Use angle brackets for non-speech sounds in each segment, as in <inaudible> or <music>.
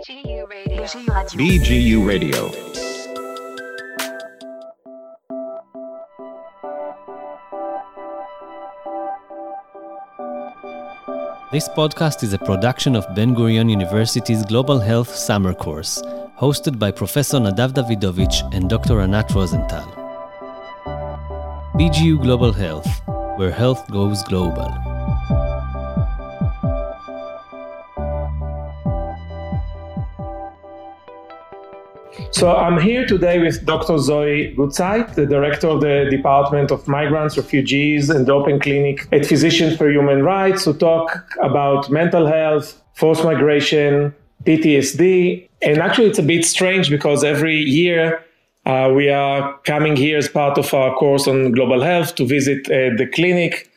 BGU Radio. BGU Radio. This podcast is a production of Ben Gurion University's Global Health Summer Course, hosted by Professor Nadav Davidovich and Dr. Anat Rosenthal. BGU Global Health, where health goes global. So I'm here today with Dr. Zoe Gutzeit, the director of the Department of Migrants, Refugees, and the Open Clinic at Physicians for Human Rights to talk about mental health, forced migration, PTSD. And actually, it's a bit strange because every year uh, we are coming here as part of our course on global health to visit uh, the clinic.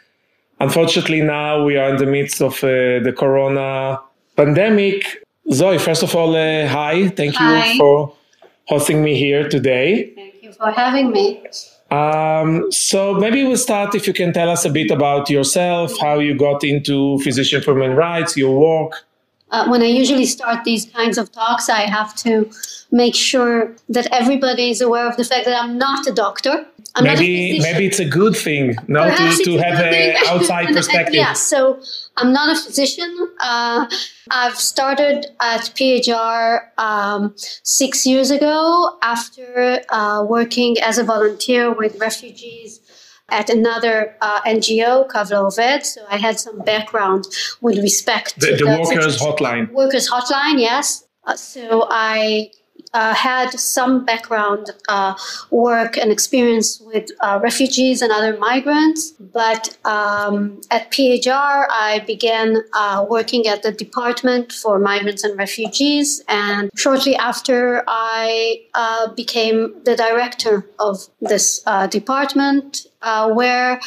Unfortunately, now we are in the midst of uh, the corona pandemic. Zoe, first of all, uh, hi. Thank Hi. you for hosting me here today. Thank you for having me. Um, so maybe we'll start if you can tell us a bit about yourself, how you got into Physician for Human Rights, your work. Uh, when I usually start these kinds of talks, I have to make sure that everybody is aware of the fact that I'm not a doctor. I'm maybe maybe it's a good thing, no, Perhaps to, to have <laughs> an outside perspective. Yeah, so I'm not a physician. Uh, I've started at PHR um, six years ago after uh, working as a volunteer with refugees at another uh, NGO, Kav LaOved. So I had some background with respect The, to the workers' situation. hotline. Workers Hotline, yes. Uh, so I uh, had some background uh, work and experience with uh, refugees and other migrants, but um, at PHR I began uh, working at the Department for Migrants and Refugees, and shortly after I uh, became the director of this uh, department, where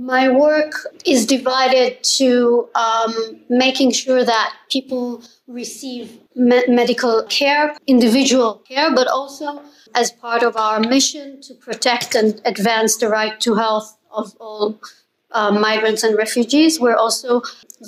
my work is divided to um, making sure that people receive me- medical care, individual care, but also as part of our mission to protect and advance the right to health of all uh, migrants and refugees. We're also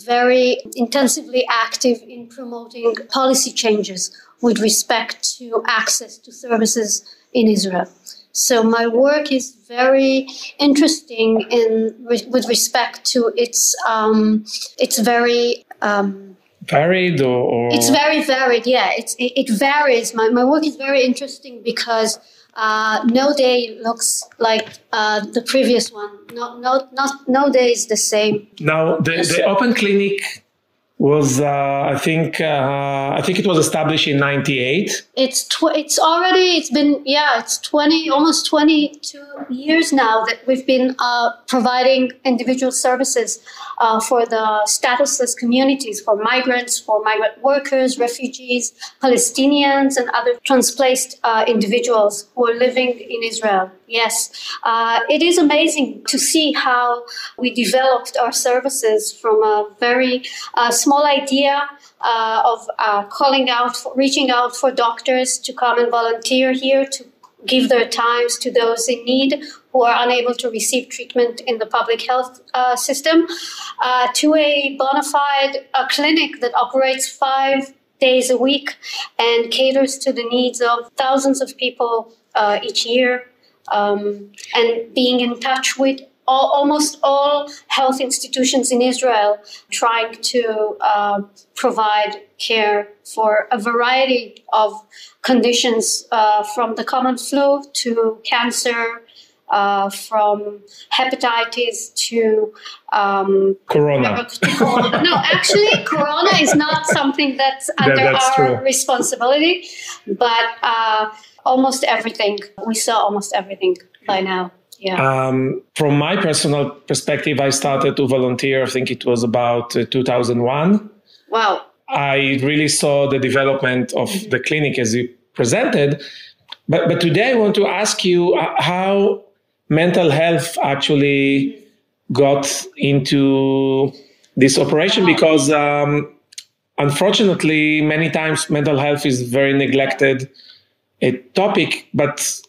very intensively active in promoting policy changes with respect to access to services in Israel. So my work is very interesting in with respect to its um, it's very um, Varied or, or it's very varied. Yeah, it's it, it varies. My my work is very interesting because uh, no day looks like uh, the previous one. No no not no day is the same. now the, the Open Clinic was, uh, I think, uh, I think it was established in '98. It's tw- it's already it's been yeah it's twenty almost twenty two years now that we've been uh, providing individual services uh, for the statusless communities for migrants for migrant workers refugees Palestinians and other transplaced uh, individuals who are living in Israel. Yes, uh, it is amazing to see how we developed our services from a very uh, small idea uh, of uh, calling out, for, reaching out for doctors to come and volunteer here to give their times to those in need who are unable to receive treatment in the public health uh, system, uh, to a bona fide uh, clinic that operates five days a week and caters to the needs of thousands of people uh, each year. Um, and being in touch with all, almost all health institutions in Israel trying to uh, provide care for a variety of conditions uh, from the common flu to cancer, uh, from hepatitis to um, Corona. no, actually, <laughs> Corona is not something that's under that's our true. responsibility, but uh, almost everything. We saw almost everything by now. Yeah. Um, from my personal perspective, I started to volunteer. I think it was about uh, 2001. wow. I really saw the development of the clinic as you presented. But, but today I want to ask you uh, how mental health actually got into this operation because um, unfortunately, many times mental health is very neglected a topic, but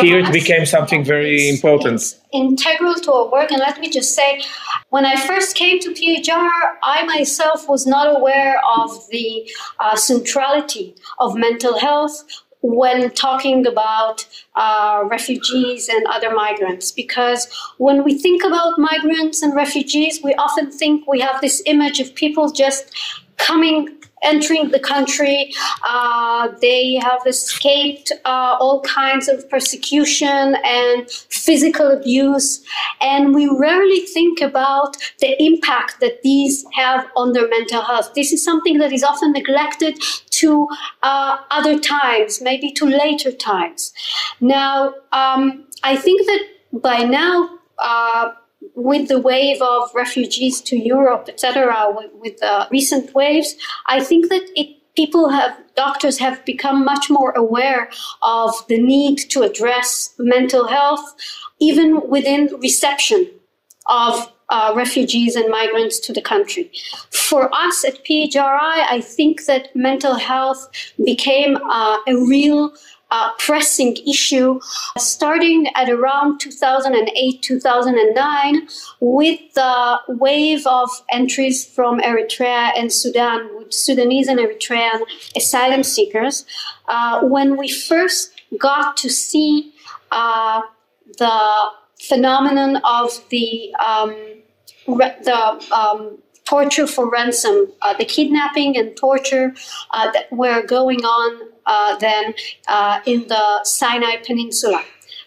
here it became something very important. integral to our work. And let me just say, when I first came to PHR, I myself was not aware of the uh, centrality of mental health when talking about uh, refugees and other migrants. Because when we think about migrants and refugees, we often think we have this image of people just coming entering the country. Uh, they have escaped uh, all kinds of persecution and physical abuse. And we rarely think about the impact that these have on their mental health. This is something that is often neglected to uh, other times, maybe to later times. Now, um, I think that by now, uh, with the wave of refugees to Europe, etc., with, with recent waves, I think that it people have doctors have become much more aware of the need to address mental health even within reception of uh, refugees and migrants to the country. For us at PHRI, I think that mental health became uh, a real uh, pressing issue starting at around 2008 2009 with the wave of entries from Eritrea and Sudan, with Sudanese and Eritrean asylum seekers. Uh, when we first got to see uh, the phenomenon of the um, re- the um, torture for ransom, uh, the kidnapping and torture uh, that were going on uh, then uh, in the Sinai Peninsula.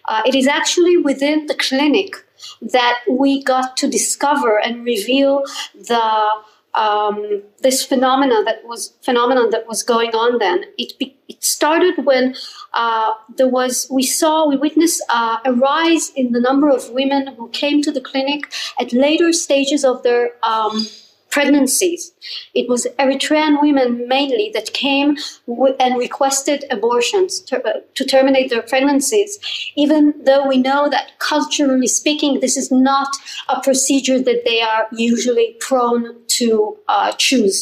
Uh, it is actually within the clinic that we got to discover and reveal the um, this phenomena that was phenomenon that was going on then. It be, it started when uh, there was we saw we witnessed uh, a rise in the number of women who came to the clinic at later stages of their um, pregnancies. It was Eritrean women mainly that came w- and requested abortions to, uh, to, terminate their pregnancies, even though we know that culturally speaking, this is not a procedure that they are usually prone to uh, choose.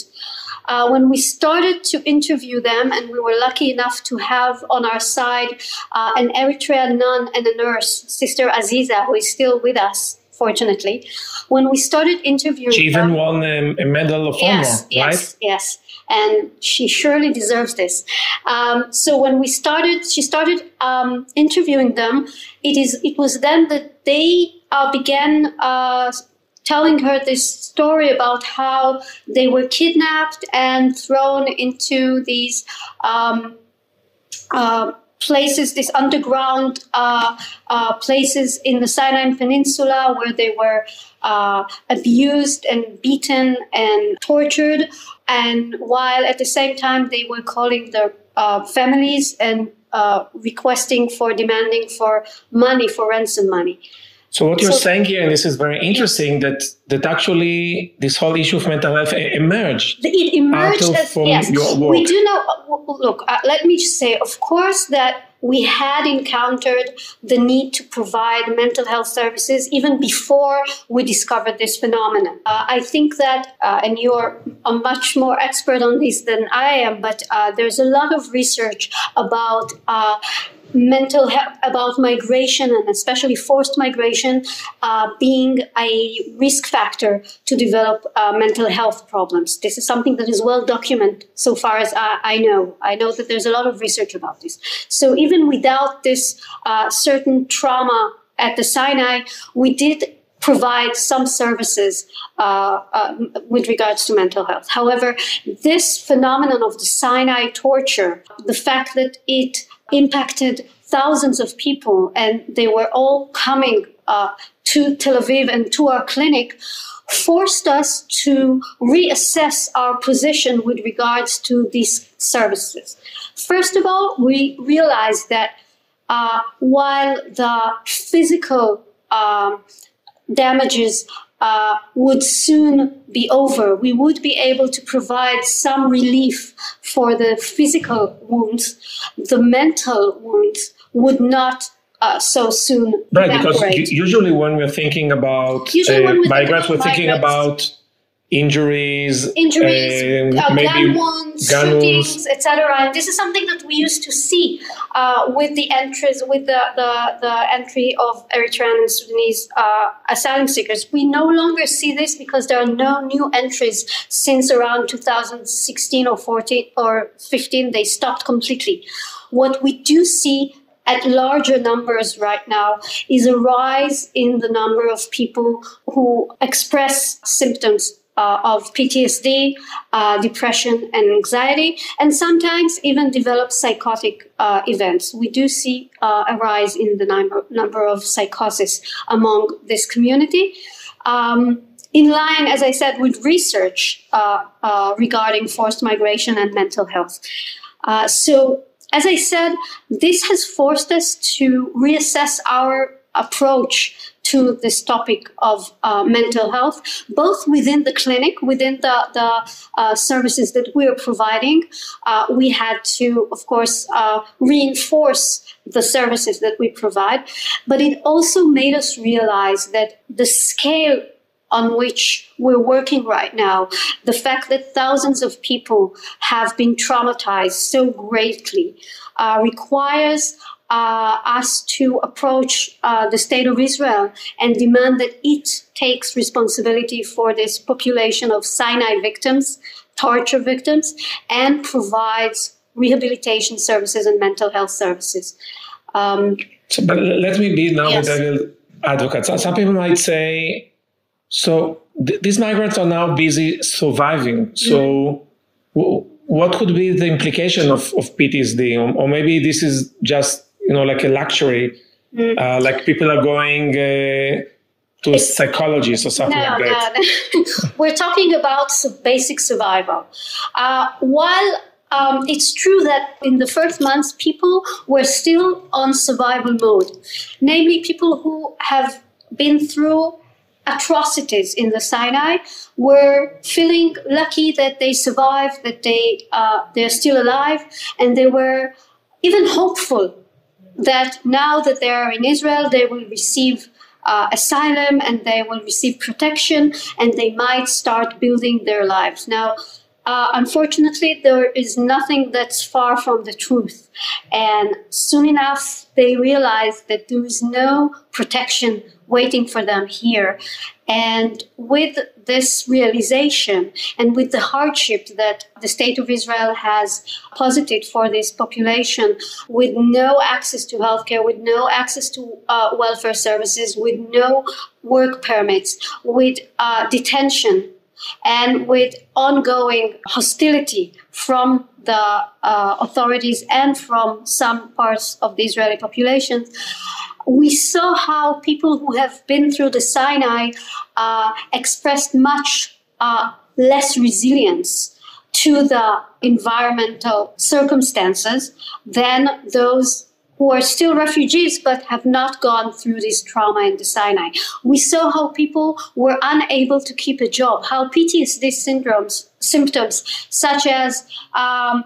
Uh, when we started to interview them, and we were lucky enough to have on our side uh, an Eritrean nun and a nurse, Sister Aziza, who is still with us, fortunately. When we started interviewing, she even them, won um, a medal of honor, yes, right? Yes, yes, and she surely deserves this. Um, so when we started, she started um, interviewing them. It is. It was then that they uh, began. Uh, telling her this story about how they were kidnapped and thrown into these um, uh, places, these underground uh, uh, places in the Sinai Peninsula where they were uh, abused and beaten and tortured, and while at the same time they were calling their uh, families and uh, requesting for demanding for money for ransom money. So what you're so, saying here, and this is very interesting, that that actually this whole issue of mental health emerged. It emerged of, as, from yes. your work. We do know. Look, uh, let me just say, of course, that we had encountered the need to provide mental health services even before we discovered this phenomenon. Uh, I think that, uh, and you're a much more expert on this than I am, but uh, there's a lot of research about uh, mental health, about migration and especially forced migration uh, being a risk factor to develop uh, mental health problems. This is something that is well documented so far as I, I, know. I know that there's a lot of research about this. So even without this uh, certain trauma at the Sinai, we did provide some services uh, uh, with regards to mental health. However, this phenomenon of the Sinai torture, the fact that it impacted thousands of people, and they were all coming uh, to Tel Aviv and to our clinic, forced us to reassess our position with regards to these services. First of all, we realized that uh, while the physical um, damages uh, would soon be over. We would be able to provide some relief for the physical wounds. The mental wounds would not uh, so soon. Right, evaporate. because usually when we're thinking about uh, migrants, we're thinking about injuries, injuries, uh, uh, maybe gun wounds, gun shootings, etc. This is something that we used to see uh, with the entries, with the, the, the entry of Eritrean and Sudanese uh, asylum seekers. We no longer see this because there are no new entries since around 2016 or 14 or 15. They stopped completely. What we do see at larger numbers right now is a rise in the number of people who express symptoms uh, of PTSD, uh, depression, and anxiety, and sometimes even develop psychotic uh, events. We do see uh, a rise in the number, number of psychosis among this community. Um, in line, as I said, with research uh, uh, regarding forced migration and mental health. so as I said, this has forced us to reassess our approach to this topic of uh, mental health, both within the clinic, within the, the uh, services that we are providing. Uh, we had to, of course, uh, reinforce the services that we provide, but it also made us realize that the scale on which we're working right now, the fact that thousands of people have been traumatized so greatly uh, requires uh, us to approach uh, the state of Israel and demand that it takes responsibility for this population of Sinai victims, torture victims, and provides rehabilitation services and mental health services. Um, so, but let me be now yes. the devil advocate. So some people might say so th- these migrants are now busy surviving. So mm-hmm. w- what could be the implication of, of PTSD? Or, or, maybe this is just you know like a luxury, mm-hmm. uh, like people are going uh, to a psychologist or something no, like that. No, <laughs> We're talking about basic survival. Uh, while um, it's true that in the first months, people were still on survival mode, namely people who have been through atrocities in the Sinai were feeling lucky that they survived, that they uh, they're still alive, and they were even hopeful that now that they are in Israel, they will receive uh, asylum and they will receive protection, and they might start building their lives now. Uh, unfortunately, there is nothing that's far from the truth. And soon enough, they realize that there is no protection waiting for them here. And with this realization and with the hardship that the state of Israel has posited for this population, with no access to healthcare, with no access to uh, welfare services, with no work permits, with uh, detention, and with ongoing hostility from the uh, authorities and from some parts of the Israeli population, we saw how people who have been through the Sinai uh, expressed much uh, less resilience to the environmental circumstances than those who are still refugees but have not gone through this trauma in the Sinai. We saw how people were unable to keep a job, how PTSD syndromes, symptoms such as um,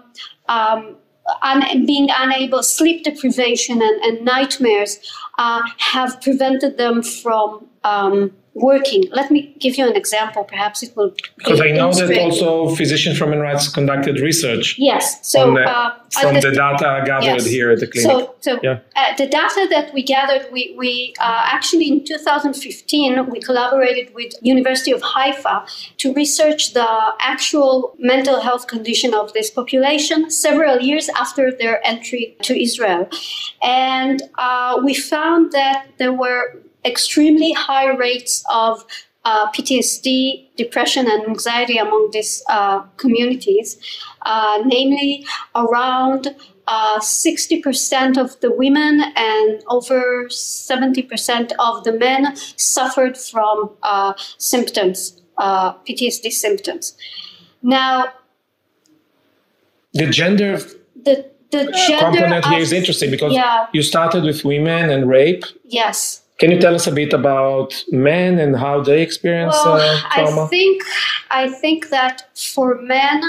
um, un- being unable, sleep deprivation, and, and nightmares uh, have prevented them from um, working. Let me give you an example. Perhaps it will. Because I know that also Physicians for Human Rights conducted research. Yes. So the, uh, from the, the, data gathered yes. here at the clinic. So, so yeah. uh, the data that we gathered, we, we uh, actually in 2015 we collaborated with University of Haifa to research the actual mental health condition of this population several years after their entry to Israel, and uh, we found that there were extremely high rates of uh, PTSD, depression, and anxiety among these uh, communities, uh, namely around uh, 60% of the women and over 70% of the men suffered from uh, symptoms, uh, PTSD symptoms. Now, the gender the, the gender component here is interesting because yeah. you started with women and rape. Yes Can you tell us a bit about men and how they experience well, uh, trauma? I think I think that for men,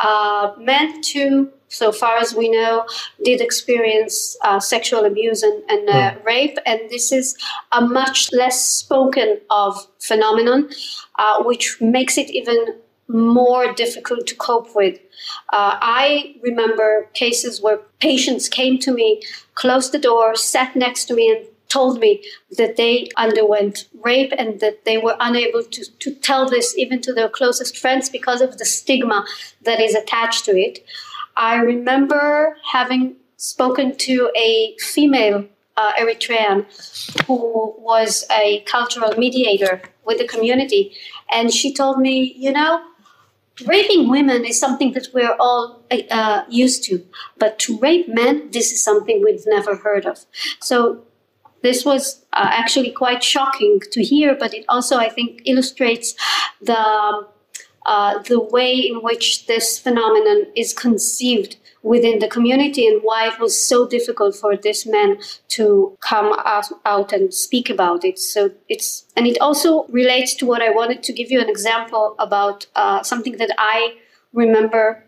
uh, men too, so far as we know, did experience uh, sexual abuse and, and uh, Hmm. rape, and this is a much less spoken of phenomenon, uh, which makes it even more difficult to cope with. Uh, I remember cases where patients came to me, closed the door, sat next to me, and told me that they underwent rape and that they were unable to, to tell this even to their closest friends because of the stigma that is attached to it. I remember having spoken to a female uh, Eritrean who was a cultural mediator with the community, and she told me, you know, raping women is something that we're all uh, used to, but to rape men, this is something we've never heard of. So this was uh, actually quite shocking to hear, but it also, I think, illustrates the uh, the way in which this phenomenon is conceived within the community and why it was so difficult for this man to come out, out and speak about it. So it's and it also relates to what I wanted to give you an example about uh, something that I remember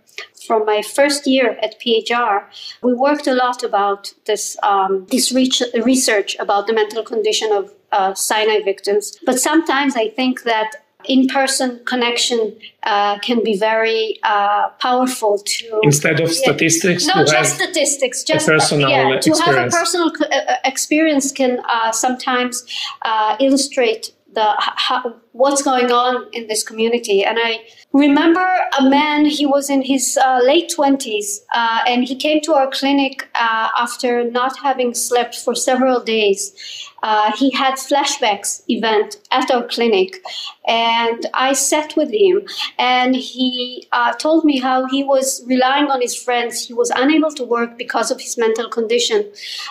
from my first year at PHR, we worked a lot about this um, this reach, research about the mental condition of uh, Sinai victims. But sometimes I think that in-person connection uh, can be very uh, powerful to Instead of statistics, no just have statistics just personal yeah, to have a experience. personal uh, experience can uh, sometimes uh, illustrate the how, what's going on in this community. And i remember a man he was in his uh, late 20s uh, and he came to our clinic uh, after not having slept for several days uh, he had flashbacks event at our clinic and i sat with him and he uh, told me how he was relying on his friends. He was unable to work because of his mental condition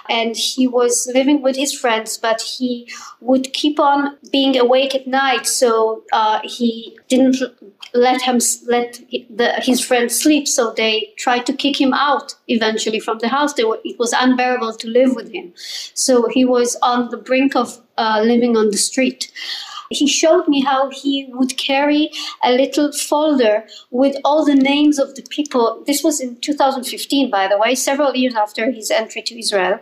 and he was living with his friends but he would keep on being awake at night so uh, he didn't let him let the, his friends sleep so they tried to kick him out eventually from the house. Were, it was unbearable to live with him. So he was on the brink of uh, living on the street he showed me how he would carry a little folder with all the names of the people. This was in 2015, by the way, several years after his entry to Israel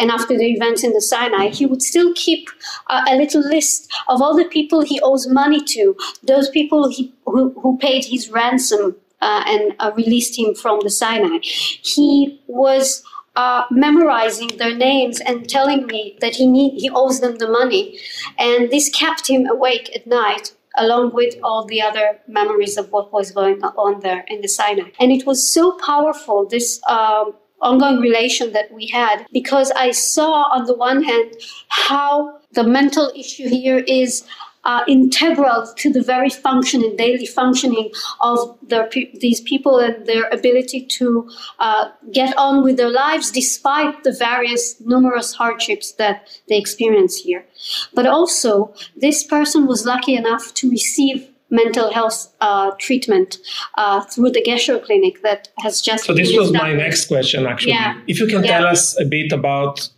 and after the events in the Sinai, he would still keep uh, a little list of all the people he owes money to, those people he, who, who paid his ransom uh, and uh, released him from the Sinai. He was uh, memorizing their names and telling me that he need, he owes them the money, and this kept him awake at night. Along with all the other memories of what was going on there in the Sinai. And it was so powerful, this um, ongoing relation that we had, because I saw on the one hand how the mental issue here is uh, integral to the very function and daily functioning of pe- these people and their ability to uh, get on with their lives despite the various numerous hardships that they experience here. But also, this person was lucky enough to receive mental health uh, treatment uh, through the Gesher Clinic that has just So this was my next question, actually. Yeah. If you can Yeah. tell us a bit about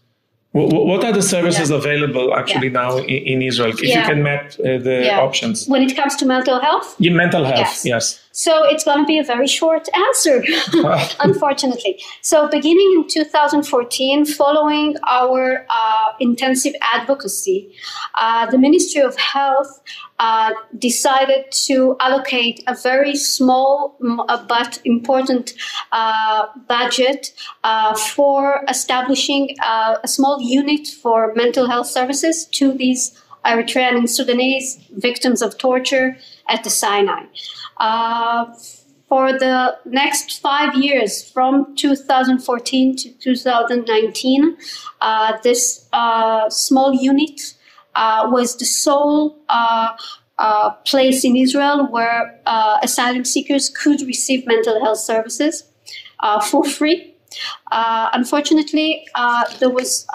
what are the services Yeah. available actually Yeah. now in, in Israel? If you can map uh, the Yeah. options. When it comes to mental health, Yeah, mental health, Yes. yes. So it's going to be a very short answer, <laughs> <laughs> unfortunately. So beginning in 2014, following our uh, intensive advocacy, uh, the Ministry of Health uh, decided to allocate a very small uh, but important uh, budget uh, for establishing a small unit for mental health services to these Eritrean and Sudanese victims of torture at the Sinai. Uh, for the next five years, from 2014 to 2019, uh, this uh, small unit uh, was the sole uh, place in Israel where asylum seekers could receive mental health services for free. Unfortunately, there was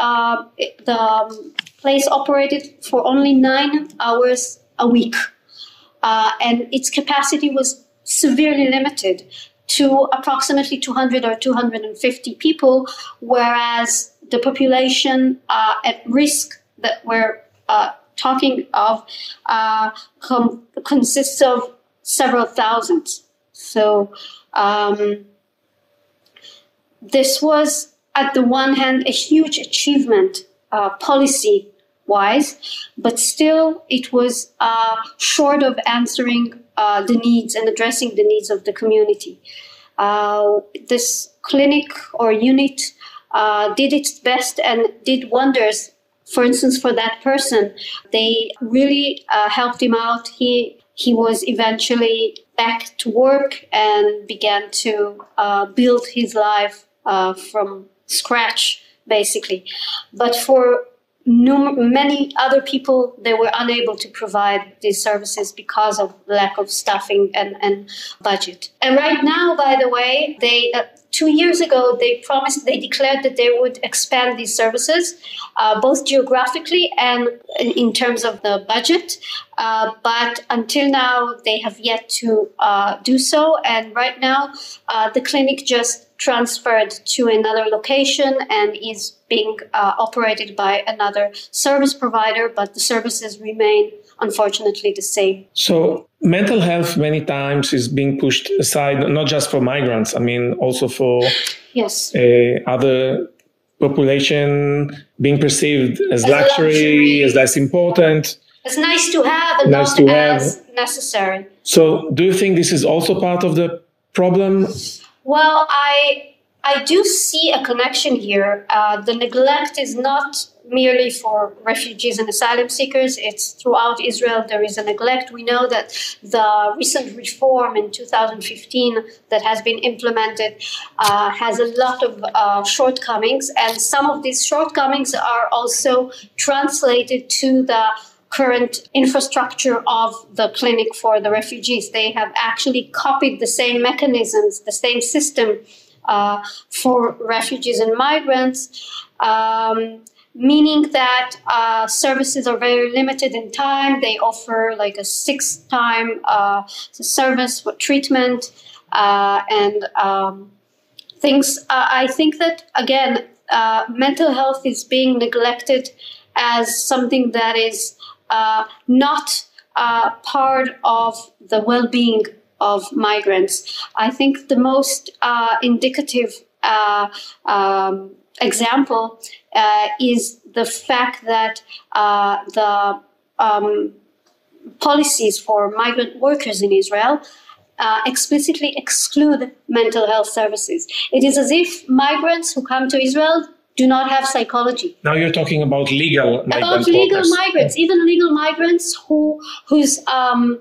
the place operated for only nine hours a week, uh, and its capacity was severely limited to approximately 200 or 250 people, whereas the population uh, at risk that we're uh, talking of uh, com- consists of several thousands. So um, this was, at the one hand, a huge achievement uh, policy wise, but still it was uh, short of answering uh, the needs and addressing the needs of the community. Uh, this clinic or unit uh, did its best and did wonders. For instance, for that person, they really uh, helped him out. He he was eventually back to work and began to uh, build his life from scratch, basically. But for num- many other people, they were unable to provide these services because of lack of staffing and, and budget. And right now, by the way, they uh, two years ago they promised they declared that they would expand these services uh, both geographically and in terms of the budget uh, but until now they have yet to uh, do so and right now uh, the clinic just transferred to another location and is being uh, operated by another service provider, but the services remain unfortunately the same. So, mental health many times is being pushed aside, not just for migrants, I mean, also for yes. Uh, other population being perceived as, as luxury, luxury, as less important. It's nice to have and nice not to as have. necessary. So, do you think this is also part of the problem? Well, I I do see a connection here. Uh, the neglect is not merely for refugees and asylum seekers, it's throughout Israel there is a neglect. We know that the recent reform in 2015 that has been implemented uh, has a lot of uh, shortcomings, and some of these shortcomings are also translated to the current infrastructure of the clinic for the refugees. They have actually copied the same mechanisms, the same system uh, for refugees and migrants. Um, meaning that uh, services are very limited in time. They offer like a six time uh, service for treatment uh, and um, things. Uh, I think that, again, uh, mental health is being neglected as something that is not part of the well being of migrants. I think the most uh, indicative uh, um, example uh, is the fact that uh, the um, policies for migrant workers in Israel uh, explicitly exclude mental health services. It is as if migrants who come to Israel do not have psychology. Now you're talking about legal about legal workers. migrants, even legal migrants who whose um,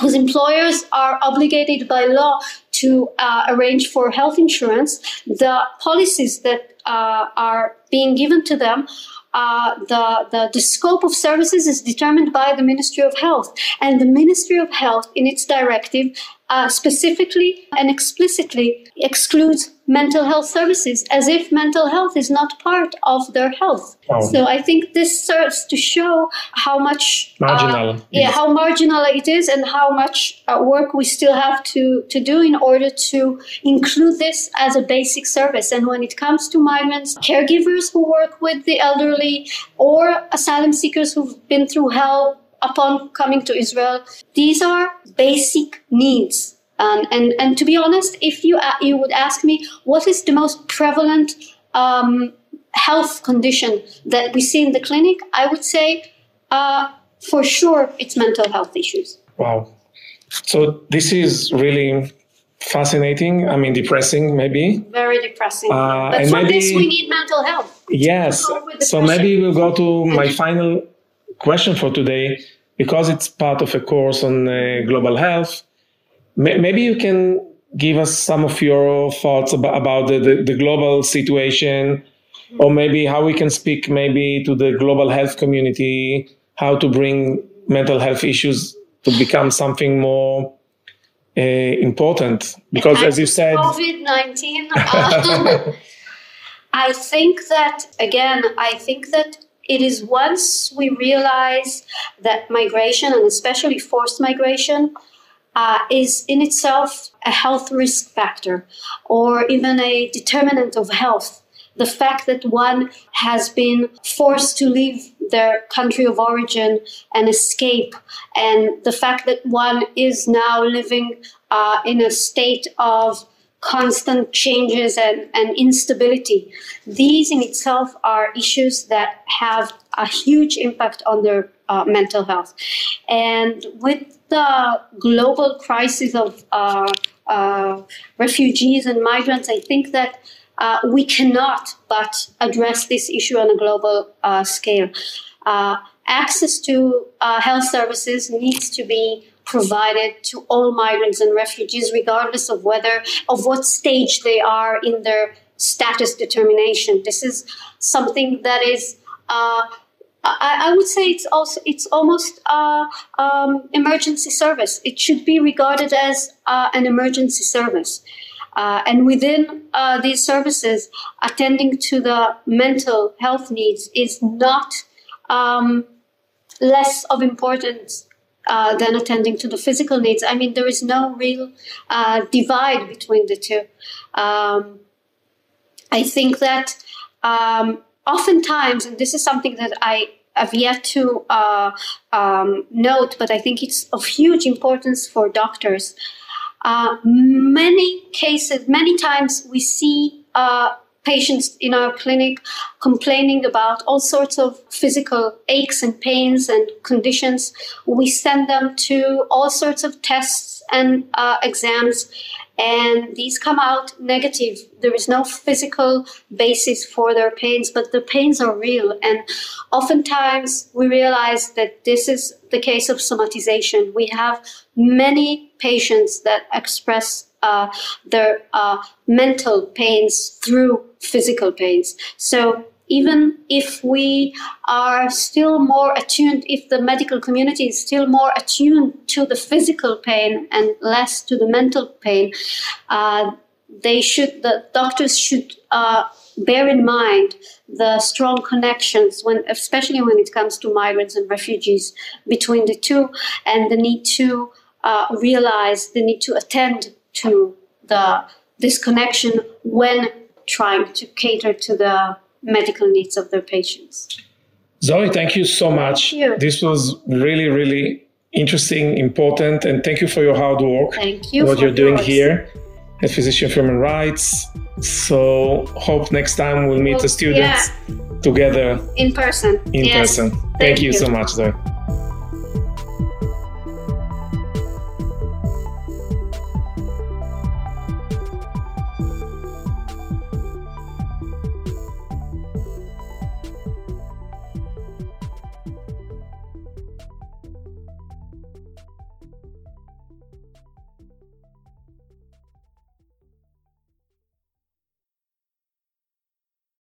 whose employers are obligated by law to uh, arrange for health insurance, the policies that uh, are being given to them uh, the, the, the scope of services is determined by the Ministry of Health. And the Ministry of Health, in its directive, uh, specifically and explicitly excludes mental health services as if mental health is not part of their health. Wow. So I think this serves to show how much marginal, uh, yeah, how marginal it is, and how much uh, work we still have to to do in order to include this as a basic service. And when it comes to migrants, caregivers who work with the elderly, or asylum seekers who've been through hell upon coming to Israel. These are basic needs. Um, and, and to be honest, if you, uh, you would ask me, what is the most prevalent um, health condition that we see in the clinic, I would say uh, for sure it's mental health issues. Wow. So this is really fascinating. I mean, depressing, maybe. Very depressing. Uh, but and for maybe- this, we need mental health. Yes. So maybe we'll go to my final question for today because it's part of a course on uh, global health. May- Maybe you can give us some of your thoughts about, about the, the, the global situation or maybe how we can speak maybe to the global health community, how to bring mental health issues to become something more uh, important. Because as you said, COVID 19. Um, <laughs> I think that, again, I think that it is once we realize that migration, and especially forced migration, uh, is in itself a health risk factor or even a determinant of health. The fact that one has been forced to leave their country of origin and escape, and the fact that one is now living uh, in a state of constant changes and, and instability. These in itself are issues that have a huge impact on their uh, mental health. And with the global crisis of uh, uh, refugees and migrants, I think that uh, we cannot but address this issue on a global uh, scale. Uh, access to health services needs to be provided to all migrants and refugees, regardless of whether of what stage they are in their status determination. This is something that is. Uh, I, I, would say it's also it's almost uh, um, emergency service. It should be regarded as uh, an emergency service, uh, and within uh, these services, attending to the mental health needs is not um, less of importance uh, than attending to the physical needs. I mean, there is no real uh, divide between the two. Um, I think that um, oftentimes, and this is something that I have yet to uh, um, note, but I think it's of huge importance for doctors. Uh, many cases, many times we see uh, patients in our clinic complaining about all sorts of physical aches and pains and conditions. We send them to all sorts of tests and uh, exams, and these come out negative. There is no physical basis for their pains, but the pains are real. And oftentimes we realize that this is the case of somatization. We have many patients that express uh, their uh, mental pains through physical pains. So even if we are still more attuned, if the medical community is still more attuned to the physical pain and less to the mental pain, uh, they should, the doctors should uh, bear in mind the strong connections when, especially when it comes to migrants and refugees between the two, and the need to uh, realize the need to attend to the this connection when trying to cater to the medical needs of their patients. Zoe, thank you so much. You. This was really, really interesting, important, and thank you for your hard work. Thank you. What you're doing yours. here at Physician Human Rights. So hope next time we'll meet Well, the students yeah. together In person. in Yes. person. Thank, Thank you you. so much, Zoe.